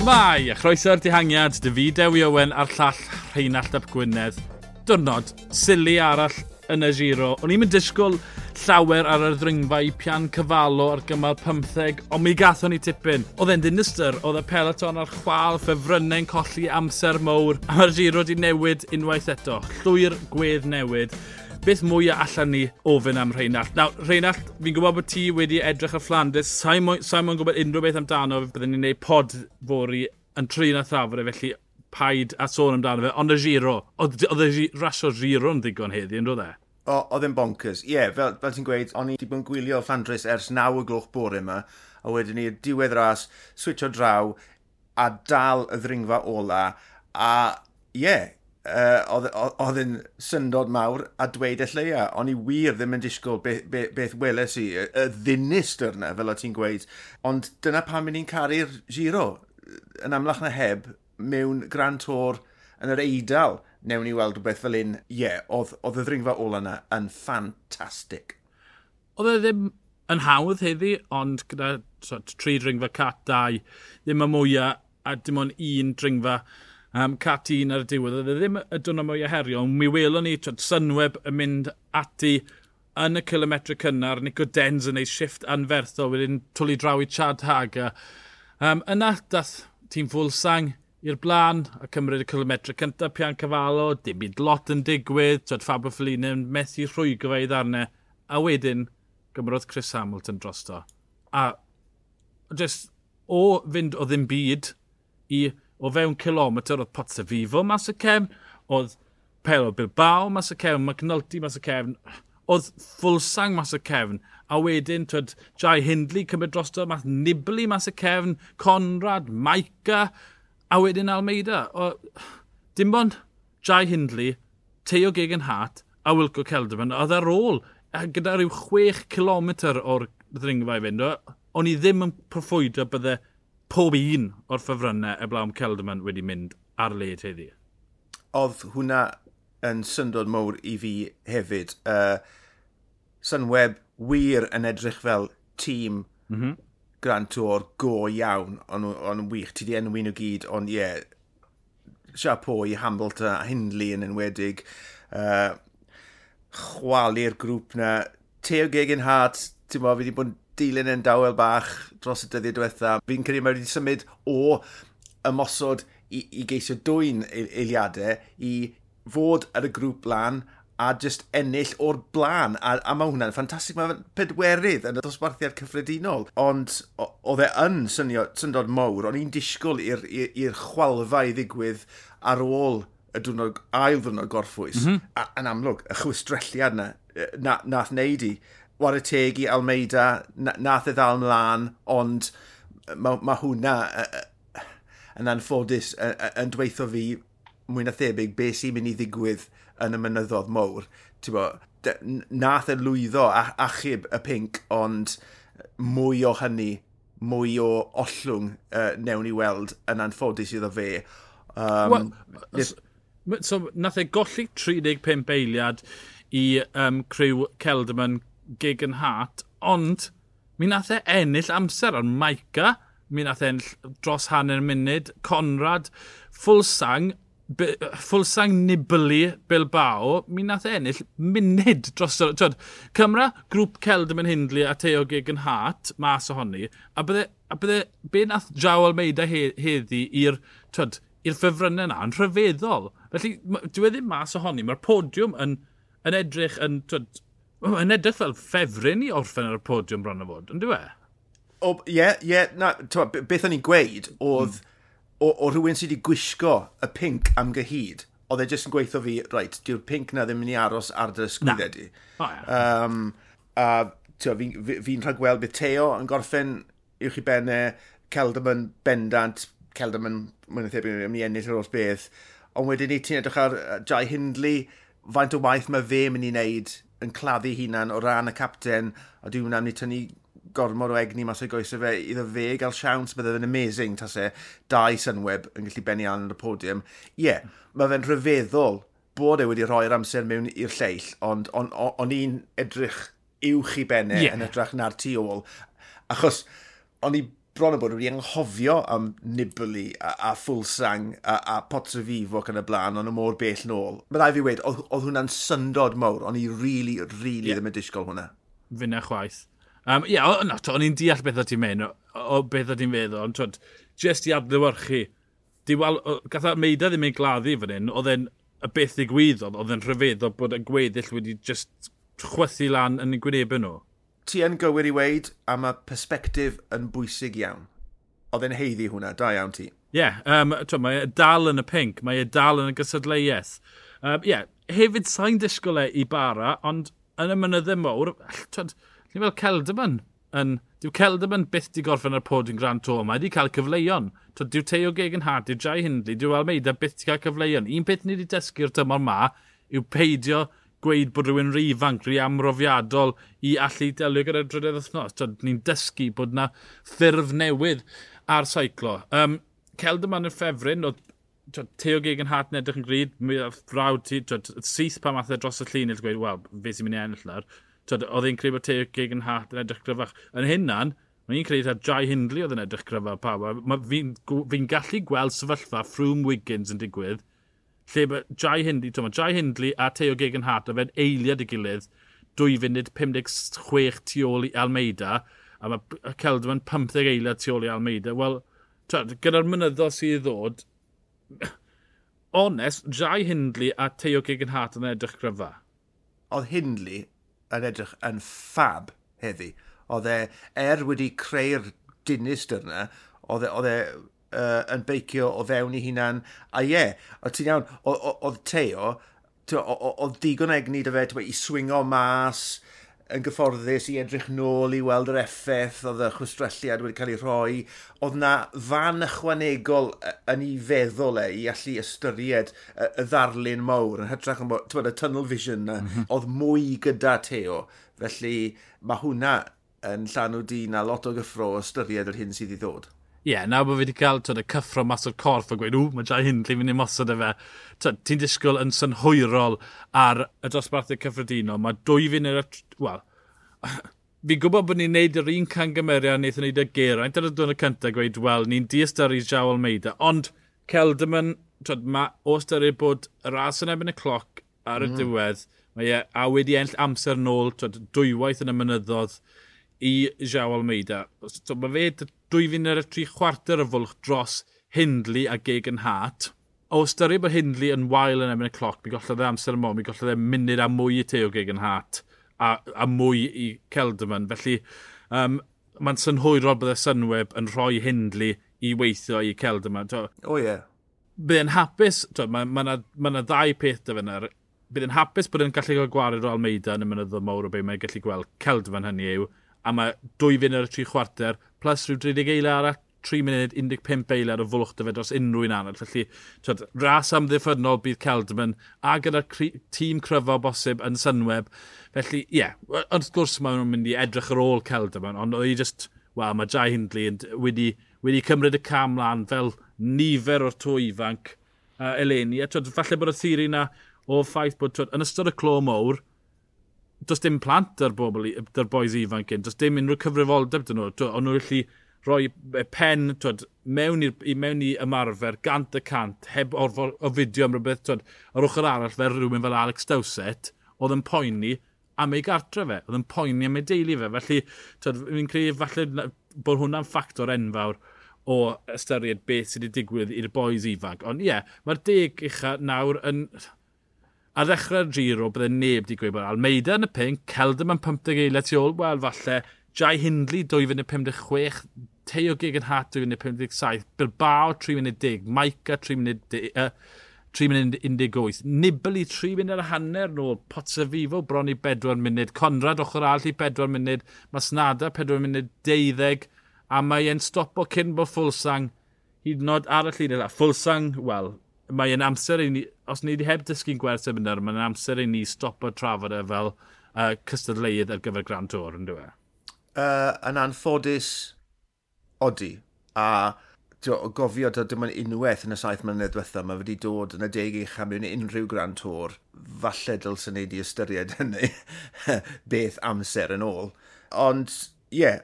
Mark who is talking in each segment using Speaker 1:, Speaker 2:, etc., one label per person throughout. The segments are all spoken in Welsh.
Speaker 1: Shmai, a chroeso'r dihangiad, David Ewi Owen a'r llall Rheinald Ap Gwynedd. Dwrnod, sili arall yn y giro. O'n i'n disgwyl llawer ar y ddringfa i pian cyfalo ar gymal 15, ond mi gathon ni tipyn. Oedd e'n dinistyr, oedd y peloton ar chwal ffefrynnau'n colli amser mowr, a mae'r giro di newid unwaith eto. Llwyr gwedd newid beth mwy allan ni ofyn am Rheinald. Nawr, Rheinald, fi'n gwybod bod ti wedi edrych ar Flanders. Sa'n mwyn gwybod unrhyw beth amdano fe, byddwn ni'n gwneud pod fori yn trin a thrafod e, felly paid a sôn amdano fe, ond y giro, oedd y rasio giro yn ddigon heddi, yn roedd e?
Speaker 2: O, Oedd e'n bonkers. Ie, yeah, fel, fel ti'n gweud, o'n i wedi bod yn gwylio Flandres ers 9 o gloch bore yma, a wedyn ni'r diwedd ras, switch o draw, a dal y ddringfa ola, a ie, yeah, uh, oedd yn syndod mawr a dweud y lleia. O'n i wir ddim yn disgwyl beth, beth, beth weles i, y, y ddinistr yna, fel o ti'n gweud. Ond dyna pam ni'n caru'r giro, yn amlach na heb, mewn Grand Tour yn yr Eidal. Newn ni weld rhywbeth fel un, ie, yeah, oedd, oedd y ddringfa ola yna yn ffantastig.
Speaker 1: Oedd e ddim yn hawdd heddi, ond gyda so, tri dringfa cat dau, ddim y mwyaf a dim ond un dringfa um, cat un ar y diwedd. Oedd e ddim y dwrnod mwy o herio, ond mi welon ni twyd, synweb yn mynd ati yn y kilometr cynnar, Nico Denz yn ei shift anferthol, wedyn twli draw i Chad Haga. Um, yna dath tîm Fulsang i'r blaen a cymryd y kilometr cyntaf Pian cyfalo, dim byd lot yn digwydd, twyd Fabio Fellini yn methu rhwygo fe i ddarnau, a wedyn gymrodd Chris Hamilton drosto. A just o fynd o ddim byd i o fewn kilometr oedd Potsa Vivo mas y cefn, oedd Pelo Bilbao mas y cefn, McNulty mas y cefn, oedd Fulsang mas y cefn, a wedyn, twyd, Jai Hindley cymryd drosto, mas Nibli mas y cefn, Conrad, Maica, a wedyn Almeida. O, dim ond Jai Hindley, Teo Gegan Hart, a Wilco Celderman, oedd ar ôl gyda rhyw 6 km o'r ddringfa i fynd. O'n i ddim yn profwydo byddai pob un o'r ffefrynnau y blawn Celdamon wedi mynd ar led heddi.
Speaker 2: Oedd hwnna yn syndod mowr i fi hefyd. Uh, Sunweb wir yn edrych fel tîm mm -hmm. Grand Tour go iawn, ond on wych. Ti di enwi nhw gyd, ond ie, yeah, siapo i Hamilton a Hindley yn enwedig. Uh, chwalu'r grŵp na. Teo Gegin ti'n mo, fi wedi bod dilyn yn dawel bach dros y dyddiau diwetha. Fi'n credu mae wedi symud o ymosod i, i geisio dwy'n eiliadau i fod ar y grŵp blan a just ennill o'r blaen. A, a mae hwnna'n ffantastig. mae'n pedwerydd yn y dosbarthiad cyffredinol. Ond oedd e yn synio, syndod mawr, ond i'n disgwyl i'r chwalfa i ddigwydd ar ôl y dwrnod, ail dwrnod gorffwys. Mm -hmm. a, yn amlwg, y chwistrelliad na, na, nath neud i war y teg i Almeida, nath e ddal mlaen, ond mae ma hwnna yn anffodus yn dweithio fi mwy na thebyg beth sy'n mynd i ddigwydd yn y mynyddodd mowr. Bo, nath e lwyddo a achub y pink, ond mwy o hynny, mwy o ollwng uh, newn i weld yn anffodus iddo fe. Um,
Speaker 1: well, so, nath e golli 35 eiliad i um, criw Celderman gig yn hat, ond mi nath e ennill amser ar Maica, mi nath e ennill dros hanner munud, Conrad, Fulsang, Fulsang Nibli Bilbao, mi nath ennill munud dros... Twyd, Cymra, grŵp Celd yn Hindli a Teo gig yn hat, mas ohoni, a bydde, a bydde be nath Jaw Almeida he, heddi i'r i'r ffefrynnau yna yn rhyfeddol. Felly, dwi e ddim mas ohoni, mae'r podiwm yn, yn edrych yn twyd, Mae'n edrych fel ffefryn i orffen ar y podiwm bron o fod, yn dwi e?
Speaker 2: O, Ie, ie. Yeah, na, beth o'n i'n gweud oedd... Mm o, o rhywun sydd wedi gwisgo y pink am gyhyd, oedd e jyst yn gweithio fi, reit, diw'r pink na ddim yn mynd i aros ar dy ysgwyliau di. Oh, yeah. um, a fi'n fi, fi rhagweld bydd Teo yn gorffen i'w chi benne, Celdam yn bendant, Celdam yn mynd i thebyg yn mynd i ennill yr oes beth, ond wedyn ni ti'n edrych ar Jai Hindley, faint o waith mae fe mynd i wneud yn claddu hunan o ran y capten, a dwi'n mynd am ni tynnu gormod o egni mas o'i goesau fe, iddo fe gael siawns, bydde fe'n amazing, ta se, dau synweb yn gallu benni an yn y podium. Ie, yeah, mae fe'n rhyfeddol bod e wedi rhoi'r amser mewn i'r lleill, ond on, o'n, on i'n edrych uwch i benne yeah. yn edrych na'r tu ôl, achos o'n i bron o bod wedi anghofio am Nibli a, a Fulsang a, a Potter Fifoc yn y blaen, ond y môr bell nôl. Mae rai fi wedi, oedd hwnna'n syndod mawr, ond i rili, really, rili really yeah. ddim yn disgol hwnna.
Speaker 1: Fyna chwaith. Um, ie, yeah, no, o'n i'n deall beth o ti'n mynd, o o beth o ti'n feddwl, ond twyd, just i adlywyrchu, di wal, gatha meida ddim ei gladdu fan hyn, oedd e'n y beth ddigwyddodd, oedd e'n rhyfedd o bod y gweddill wedi just chwythu lan yn ei gwynebau nhw
Speaker 2: ti yn gywir i weid, a mae perspektif yn bwysig iawn. Oedd e'n heiddi hwnna, da iawn ti.
Speaker 1: Ie, yeah, um, mae e dal yn y pink, mae e dal yn y gysadleuaeth. Ie, um, yeah, hefyd sa'n disgwyl e i bara, ond yn y mynyddau mawr, twyd, ni'n fel Celdaman yn... Dyw Celdaman byth di gorffen ar pod yn Gran Tor, mae di cael cyfleuon. Twyd, dyw Teo Gegan Hart, dyw Jai Hindley, dyw Almeida byth di cael cyfleuon. Un peth ni wedi dysgu'r tymor ma yw peidio gweud bod rhywun rhy ifanc, rhy amrofiadol i allu delio gyda'r drydedd wythnos. Ni'n dysgu bod yna ffurf newydd ar seiclo. Um, Celdyman yn ffefryn, oedd Teo Gegan Hart yn edrych yn gryd, mi oedd frawd ti, syth pa mathau e dros y llun, i'n gweud, wel, fe sy'n mynd i ennill nawr. Oedd e'n credu bod Teo gig yn hat yn edrych gryfach. Yn hynna'n, Mae i'n credu ta'r Jai Hindley oedd yn edrych gryfach pa. Fi'n fi gallu gweld sefyllfa ffrwm Wiggins yn digwydd lle mae Jai Hindley, tyma, Jai Hindley a Teo Gegenhardt, a fe'n eiliad i gilydd, 2 funud 56 tu ôl i Almeida, a mae Celdman 15 eiliad tu ôl i Almeida. Wel, gyda'r mynyddo sydd i ddod, onest, Jai Hindley a Teo Gegenhardt yn edrych gryfa.
Speaker 2: Oedd Hindley yn edrych yn ffab heddi. Oedd e, er wedi creu'r dinist yna, oedd e, oedd e, uh, yn beicio o fewn i hunan. A ie, yeah, o ti'n iawn, oedd Teo, oedd digon egni dy fe i swingo mas, yn gyfforddus i edrych nôl i weld yr effaith oedd y chwistrelliad wedi cael ei rhoi. Oedd na fan ychwanegol yn ei feddwl e i allu ystyried y ddarlun mawr yn hytrach yn bod y tunnel vision na, mm -hmm. oedd mwy gyda Teo. Felly mae hwnna yn llanw dyn a lot o gyffro o ystyried yr hyn sydd i ddod
Speaker 1: ie, yeah, nawr bod fi wedi cael twyd, y cyffro mas o'r corff a gweud, ww, mae Jai Hindley fynd i mosod y fe. Ti'n disgwyl yn synhwyrol ar y dosbarthau cyffredinol. Mae dwy fi'n yr... Wel, fi'n gwybod bod ni'n neud yr un cangymeriad wnaethon ni dy geraint ar y dwrnod cyntaf gweud, wel, ni'n diastyru Jao Almeida, ond Celderman, twyd, mae o styried bod y ras yn ebyn y cloc ar y mm. diwedd, mae e a wedi enll amser nôl, twyd, dwywaith yn y mynyddodd, i Jao Almeida. So, mae fe 2.3 chwarter y fwlch dros Hindley a Gegan Hart. O ystyru bod Hindley yn wael yn erbyn y cloc, mi gollodd e amser y mo, mi gollodd e munud a mwy i Teo Gegan Hart a, a mwy i Celderman. Felly, um, mae'n synhwyrol bydd y synweb yn rhoi Hindley i weithio i Celderman.
Speaker 2: O oh, ie. Yeah.
Speaker 1: Bydd yn hapus, mae yna ma, ma, ma na ddau peth dy fyna. Bydd yn hapus bod yn gallu gael gwared o Almeida yn y mynyddo mawr o beth mae'n gallu gweld. Celderman hynny yw, a mae dwy fyn ar y tri chwarter, plus rhyw 30 eiliad arall, 3 munud 15 eilad o fwlwch dy fe dros unrhyw un arall. Felly, twyd, ras amddiffyrnol bydd Celdman a gyda'r tîm cryfo bosib yn synweb. Felly, ie, yeah, wrth gwrs mae nhw'n mynd i edrych ar ôl Celdman, ond oedd hi just, wel, mae Jai Hindley wedi, wedi cymryd y cam lan fel nifer o'r to ifanc uh, eleni. A twyd, falle bod y thiri na o ffaith bod twyd, yn ystod y clo mowr, does dim plant ar bobl, ar boes ifanc yn, does dim unrhyw cyfrifoldeb dyn nhw, ond nhw'n gallu rhoi e, pen twyd, mewn, i, mewn i ymarfer gant y cant, heb orfod o fideo am rhywbeth, twyd, ar ochr arall fel rhywun fel Alex Dowsett, oedd yn poeni am ei gartre fe, oedd yn poeni am ei deulu fe. Felly, fi'n credu falle bod hwnna'n ffactor enfawr o ystyried beth sydd wedi digwydd i'r boes ifanc. Ond ie, yeah, mae'r deg ucha nawr yn ar ddechrau'r giro, bydde neb di gweud bod Almeida yn y pink, Celdam yn 50 eiliau tu ôl, wel falle, Jai Hindley 2.56, Teo Gigan Hat 2.57, Bilbao 3.10, Maica 3.10, uh, 3 munud 18. Nibli 3 munud a hanner nôl. Potsefifo bron i 4 munud. Conrad ochr all i 4 munud. Masnada 4 munud 12. A mae e'n stopo cyn bod Fulsang hyd yn oed arall un yna. Fulsang, wel, mae mae'n amser i ni, os ni wedi heb dysgu'n gwerth sy'n mynd mae'n amser i ni stopo trafod e fel uh, cystadleuedd ar gyfer Grand Tour, yn dweud?
Speaker 2: Uh, yn anffodus, odi. A gofio dod dim ond unwaith yn y saith mlynedd diwethaf, mae wedi dod yn y deg eich am mewn unrhyw Grand Tour, falle dylsyn ni wedi ystyried hynny beth amser yn ôl. Ond, ie, yeah,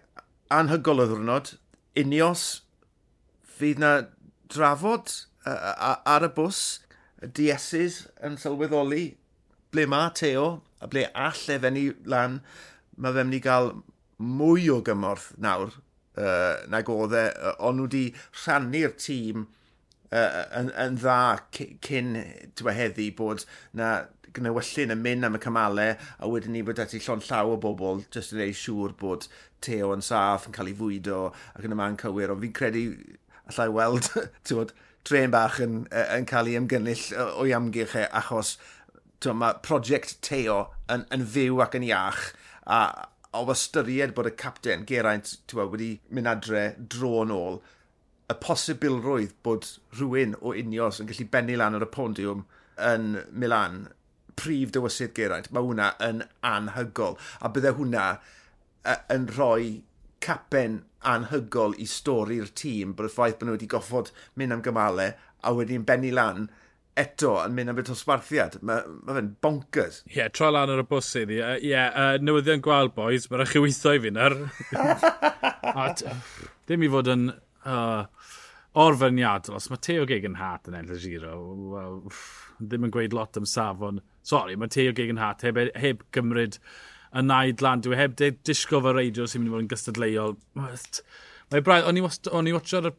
Speaker 2: anhygol o ddwrnod, unios, fydd na drafod ar y bws, DS's yn sylweddoli ble mae Teo a ble all efenni lan, mae fe'n mynd i gael mwy o gymorth nawr uh, nag oedd e, ond nhw wedi rhannu'r tîm uh, yn, yn dda cyn tywa heddi bod na gnewyllun yn mynd am y cymalau a wedyn ni bod ati llon llaw o bobl jyst yn ei siŵr bod Teo yn saff yn cael ei fwydo ac yn y man cywir ond fi'n credu allai weld tywod, tren bach yn, yn cael ei ymgynnull o'i amgylch e, achos mae prosiect Teo yn, yn fyw ac yn iach, a o ystyried bod y capten Geraint tywa, wedi mynd adre dro yn ôl, y posibilrwydd bod rhywun o unios yn gallu bennu lan ar y pondiwm yn Milan, prif dywysydd Geraint, mae hwnna yn anhygol. A bydde hwnna yn rhoi capen anhygol i stori'r tîm bod y ffaith bod nhw wedi goffod mynd am gymalau a wedi'n benni lan eto yn mynd am beth o sbarthiad. Mae ma fe'n bonkers.
Speaker 1: Ie, yeah, tro lan ar y bws iddi. Ie, uh, yeah, uh, newyddion gweld, boys. Mae'n rhaid chi weithio i fi nawr. dim i fod yn uh, orfyniadol. Os mae Teo Gegenhart yn enll y giro, well, ddim yn gweud lot am safon. Sorry, mae Teo Gegenhart heb, e- heb gymryd y naid lan. Dwi e heb de disgo fy reidio sy'n mynd i fod yn gystadleuol. Mae braidd, o'n i, i watcho'r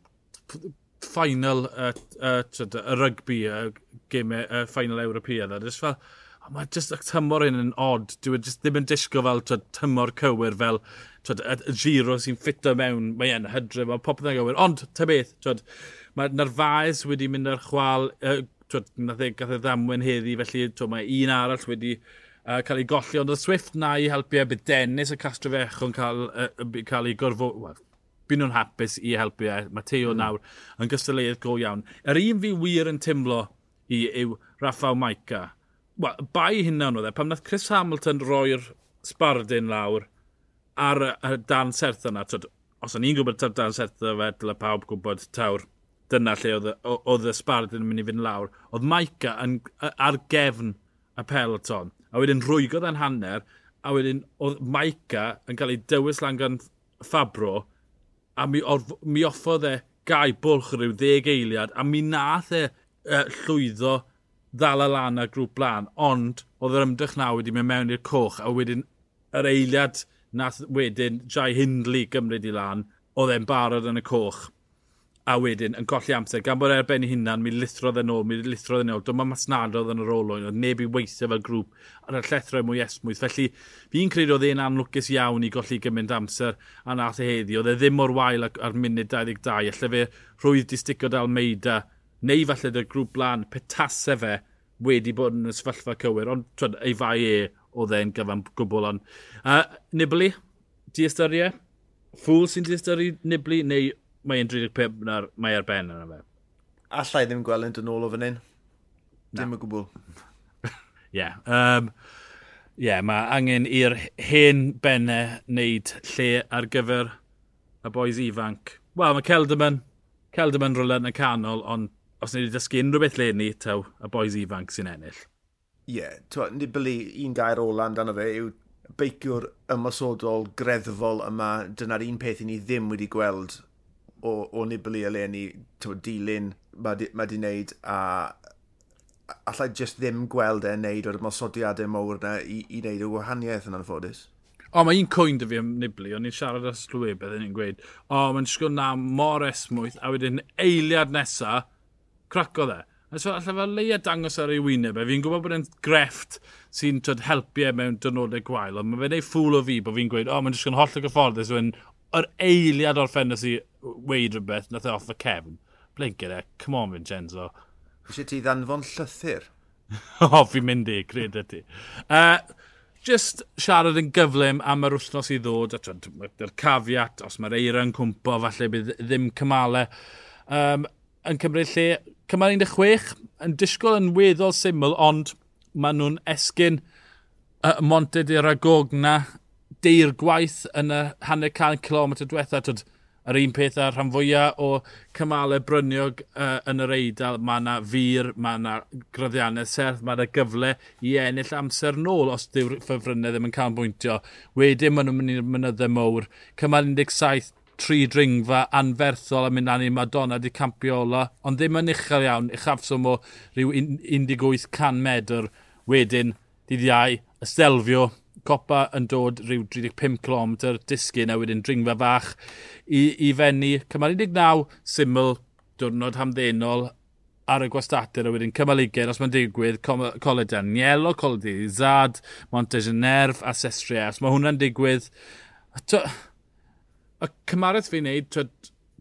Speaker 1: final y y, y, y rygbi, y gymau, y final Ewropeaidd. A just fel, oh, mae just y tymor hyn yn odd. Dwi e jyst ddim yn disgo fel twyd, tymor cywir fel twyd, y giro sy'n ffito mewn. Mae e'n hydre, mae popeth yn gywir. Ond, ta beth, twyd, mae Narfaes wedi mynd ar chwal, uh, twyd, nath e gath e ddamwen heddi, felly twyd, mae un arall wedi uh, cael ei golli, ond oedd Swift na i helpu e, bydd Dennis y Castro Castrofechon cael, uh, cael ei gorfo... Well, byd nhw'n hapus i helpu e. Mae Teo mm. nawr yn gystyleuaeth go iawn. Yr un fi wir yn teimlo i yw Rafał Maica. Wel, bai hynna nhw dde. Pam nath Chris Hamilton roi'r sbardyn lawr ar y dan serth yna. Tyd, os o'n i'n gwybod ta'r dan serth yna fe, dyle pawb gwybod tawr dyna lle oedd y sbardyn yn mynd i fynd lawr. Oedd Maica yn, ar gefn y peloton a wedyn rwygodd yn hanner, a wedyn oedd Maica yn cael ei dywys lan gan Fabro, a mi, or, mi offodd e gau bwlch rhyw ddeg eiliad, a mi nath e uh, llwyddo ddala lan a grŵp blan, ond oedd yr ymdrech na wedi mynd mewn i'r coch, a wedyn yr eiliad nath wedyn Jai Hindley gymryd i lan, oedd e'n barod yn y coch a wedyn yn colli amser. Gan bod erbyn hunan, mi lithrodd e yn ôl, mi lithrodd e yn ôl. Dyma masnadodd yn yr olwyn, oedd neb i weithio fel grŵp ar y llethro mwy esmwyth. Felly, fi'n credu oedd e'n anlwcus iawn i golli gymaint amser a nath e heddi. Oedd e ddim o'r wael ar munud 22. Alla fe rhwydd di sticod Almeida, neu falle dy grŵp blan, petase fe wedi bod yn y sefyllfa cywir. Ond, twyd, ei fai e oedd e'n gyfan gwbl. Ond, uh, Nibli, di ystyried? Fŵl sy'n di ystyried Nibli, neu mae'n 35 na'r mae ar ben yna fe.
Speaker 2: Alla i ddim gweld yn dyn ôl o fan hyn. Dim y gwbl.
Speaker 1: Ie. yeah. Um, yeah, mae angen i'r hen bennau wneud lle ar gyfer y boes ifanc. Wel, mae Celdaman, Celdaman rola yn y canol, ond os ni wedi dysgu unrhyw beth le ni, taw, y boes ifanc sy'n ennill.
Speaker 2: Ie, yeah, nid byli un gair ola amdano fe yw beiciwr ymosodol greddfol yma, dyna'r un peth i ni ddim wedi gweld o, o Nibli eleni, dilyn mae di, ma di wneud a allai jyst ddim gweld e'n neud o'r mosodiadau mowr na i, i wneud y wahaniaeth yn anffodus.
Speaker 1: O, mae un cwyn dy fi am Nibli, o'n i'n siarad â slwy beth yn i'n gweud, o, mae'n sgwyl na mor esmwyth, a wedyn eiliad nesa, craco dde. Nes so, allai fel leia dangos ar ei wyneb e, fi'n gwybod bod e'n grefft sy'n helpu e mewn dynodau gwael, ond mae fe'n ei ffwl o fi bod fi'n gweud, o, mae'n jyst holl o gyfforddus, so, yr eiliad o'r ffendas i weid rhywbeth, nath e off y cefn. Blinker e, come on Vincenzo.
Speaker 2: Eisiau ti ddanfon llythyr?
Speaker 1: o, fi'n mynd i, cred y ti. Uh, just siarad yn gyflym am yr wythnos i ddod, a dy'r cafiat, os mae'r eira yn cwmpo, falle bydd ddim cymalau. Um, yn cymryd lle, cymal 16, yn disgwyl yn weddol syml, ond maen nhw'n esgyn uh, Monte de Ragogna, deir gwaith yn y hanner can kilometr diwethaf yr un peth ar rhan fwyaf o cymalau bryniog uh, yn yr eidl. Mae yna fur, mae yna gryddiannau serth, mae yna gyfle i ennill amser nôl os dyw'r ffefrynnau ddim yn cael bwyntio. Wedyn maen nhw'n mynd i'r mynyddau mowr. Cymal 17, tri dringfa anferthol a mynd â ni Madonna di Campiola, ond ddim yn uchel iawn, uchafsom o rhyw 1800 medr wedyn dydd iau, y stelfio, copa yn dod rhyw 35 km disgyn a wedyn dringfa fach i, i fenni. Cymal 19, syml, diwrnod hamddenol ar y gwastadur a wedyn cymal 20 os mae'n digwydd Cole Danielo, Cole Di Zad, Monte Generf a Sestria. Os mae hwnna'n digwydd... To, y cymaraeth fi'n neud, to,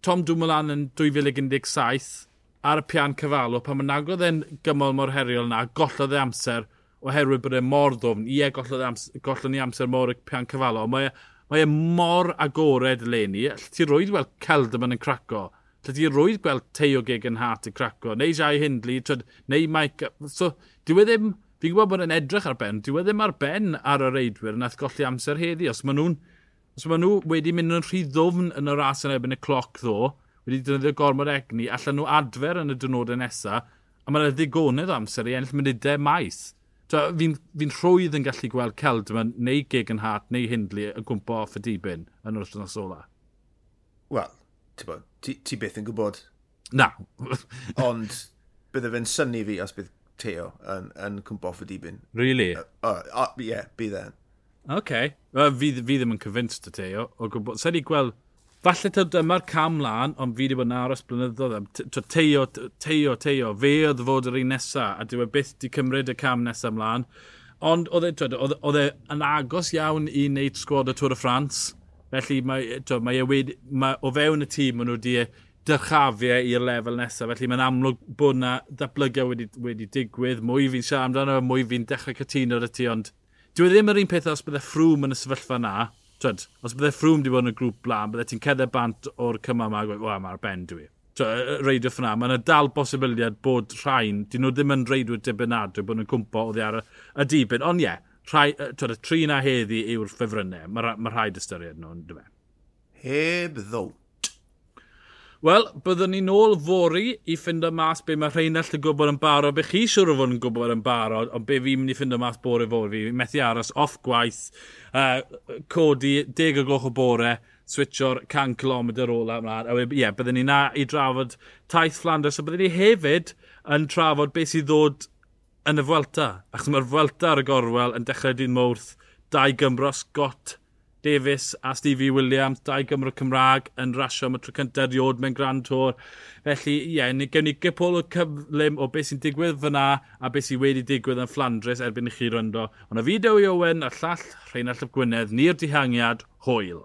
Speaker 1: Tom Dumoulin yn 2017 ar y pian cyfalw pan mae'n agodd e'n gymol mor heriol na, gollodd e amser, oherwydd bod e mor ddofn. Ie, gollon ni amser, mor y pian cyfalo. Mae, e, mae e mor agored leni. Alla ti roed weld Celdaman yn craco. Alla ti roed gweld Teo Gig yn hat y craco. Neu Jai Hindley, twyd, neu Mike... So, dyw e ddim... Fi'n gwybod bod e'n edrych ar ben. Dyw e ddim ar ben ar y reidwyr yn golli amser heddi. Os maen nhw'n Os maen nhw wedi mynd yn rhy ddofn yn y ras yn ebyn y cloc ddo, wedi dynyddio gormod egni, allan nhw adfer yn y dynodau nesaf, a mae'n ddigonydd amser i ennill munudau maes. Fi'n fi rhwydd yn gallu gweld Celdman neu gig yn hat neu hindlu yn gwmpo off y dibyn yn yr wythnos ola.
Speaker 2: Wel, ti, ti byth yn gwybod.
Speaker 1: Na.
Speaker 2: Ond bydde fe'n syni fi os bydd Teo yn, yn cwmpo off y dibyn.
Speaker 1: Really? Ie,
Speaker 2: uh, uh, uh, yeah, bydd e'n.
Speaker 1: OK. Well, fi, fi ddim yn convinced y Teo. O gwbl... Sa'n i gweld Falle ta dyma'r cam lan, ond fi wedi bod yn aros blynyddoedd am. Teo, teo, teo, fe oedd fod yr un nesaf, a dwi e byth di cymryd y cam nesaf ymlaen. Ond oedd e, e yn agos iawn i wneud sgwad y Tŵr y Ffrans. Felly mae, to, mae, e wedi, mae o fewn y tîm maen nhw wedi dychafiau i'r lefel nesaf. Felly mae'n amlwg bod yna ddatblygiau wedi, wedi digwydd. Mwy fi'n siarad amdano, mwy fi'n dechrau cytuno ar y ti, ond dwi ddim yr un peth os bydde ffrwm yn y sefyllfa na. Twyd, os bydde ffrwm wedi bod yn y grŵp blaen, bydde ti'n cedde bant o'r cyma yma a gweud, wa, mae'r ben dwi. Reidio ffna, mae yna dal bosibiliad bod rhain, dyn nhw ddim yn reidwyr dibynadwy bod nhw'n cwmpo oddi ar y dibyn. Ond ie, rhai, twyd, y tri na heddi yw'r ffefrynnau. Mae ma rhaid ystyried nhw'n dyma. E?
Speaker 2: Heb ddow.
Speaker 1: Wel, byddwn ni nôl fori i ffindo mas be mae Rheinald yn gwybod yn barod, be chi siwr o fod yn gwybod yn barod, ond be fi'n mynd i ffindo mas bore fori. Fi methu aros off gwaith, uh, codi deg o gloch o bore, switcho'r 100 km ola ymlaen. Ie, yeah, byddwn ni na i drafod taith Flanders, so byddwn ni hefyd yn trafod beth sydd ddod yn y Fwelta. Achos mae'r Fwelta ar y gorwel yn dechrau dyn mwrth, dau Gymro Scott Davis a Stevie Williams, dau Gymro Cymraeg yn rasio am y tro cyntaf erioed mewn Grand Tour. Felly, ie, yeah, ni gewn ni gypol o cyflym o beth sy'n digwydd fyna a beth sy'n wedi digwydd yn Flandres erbyn i chi ryndo. Ond y fideo i Owen, a llall Rheinald Llywgwynedd, ni'r dihangiad, hwyl.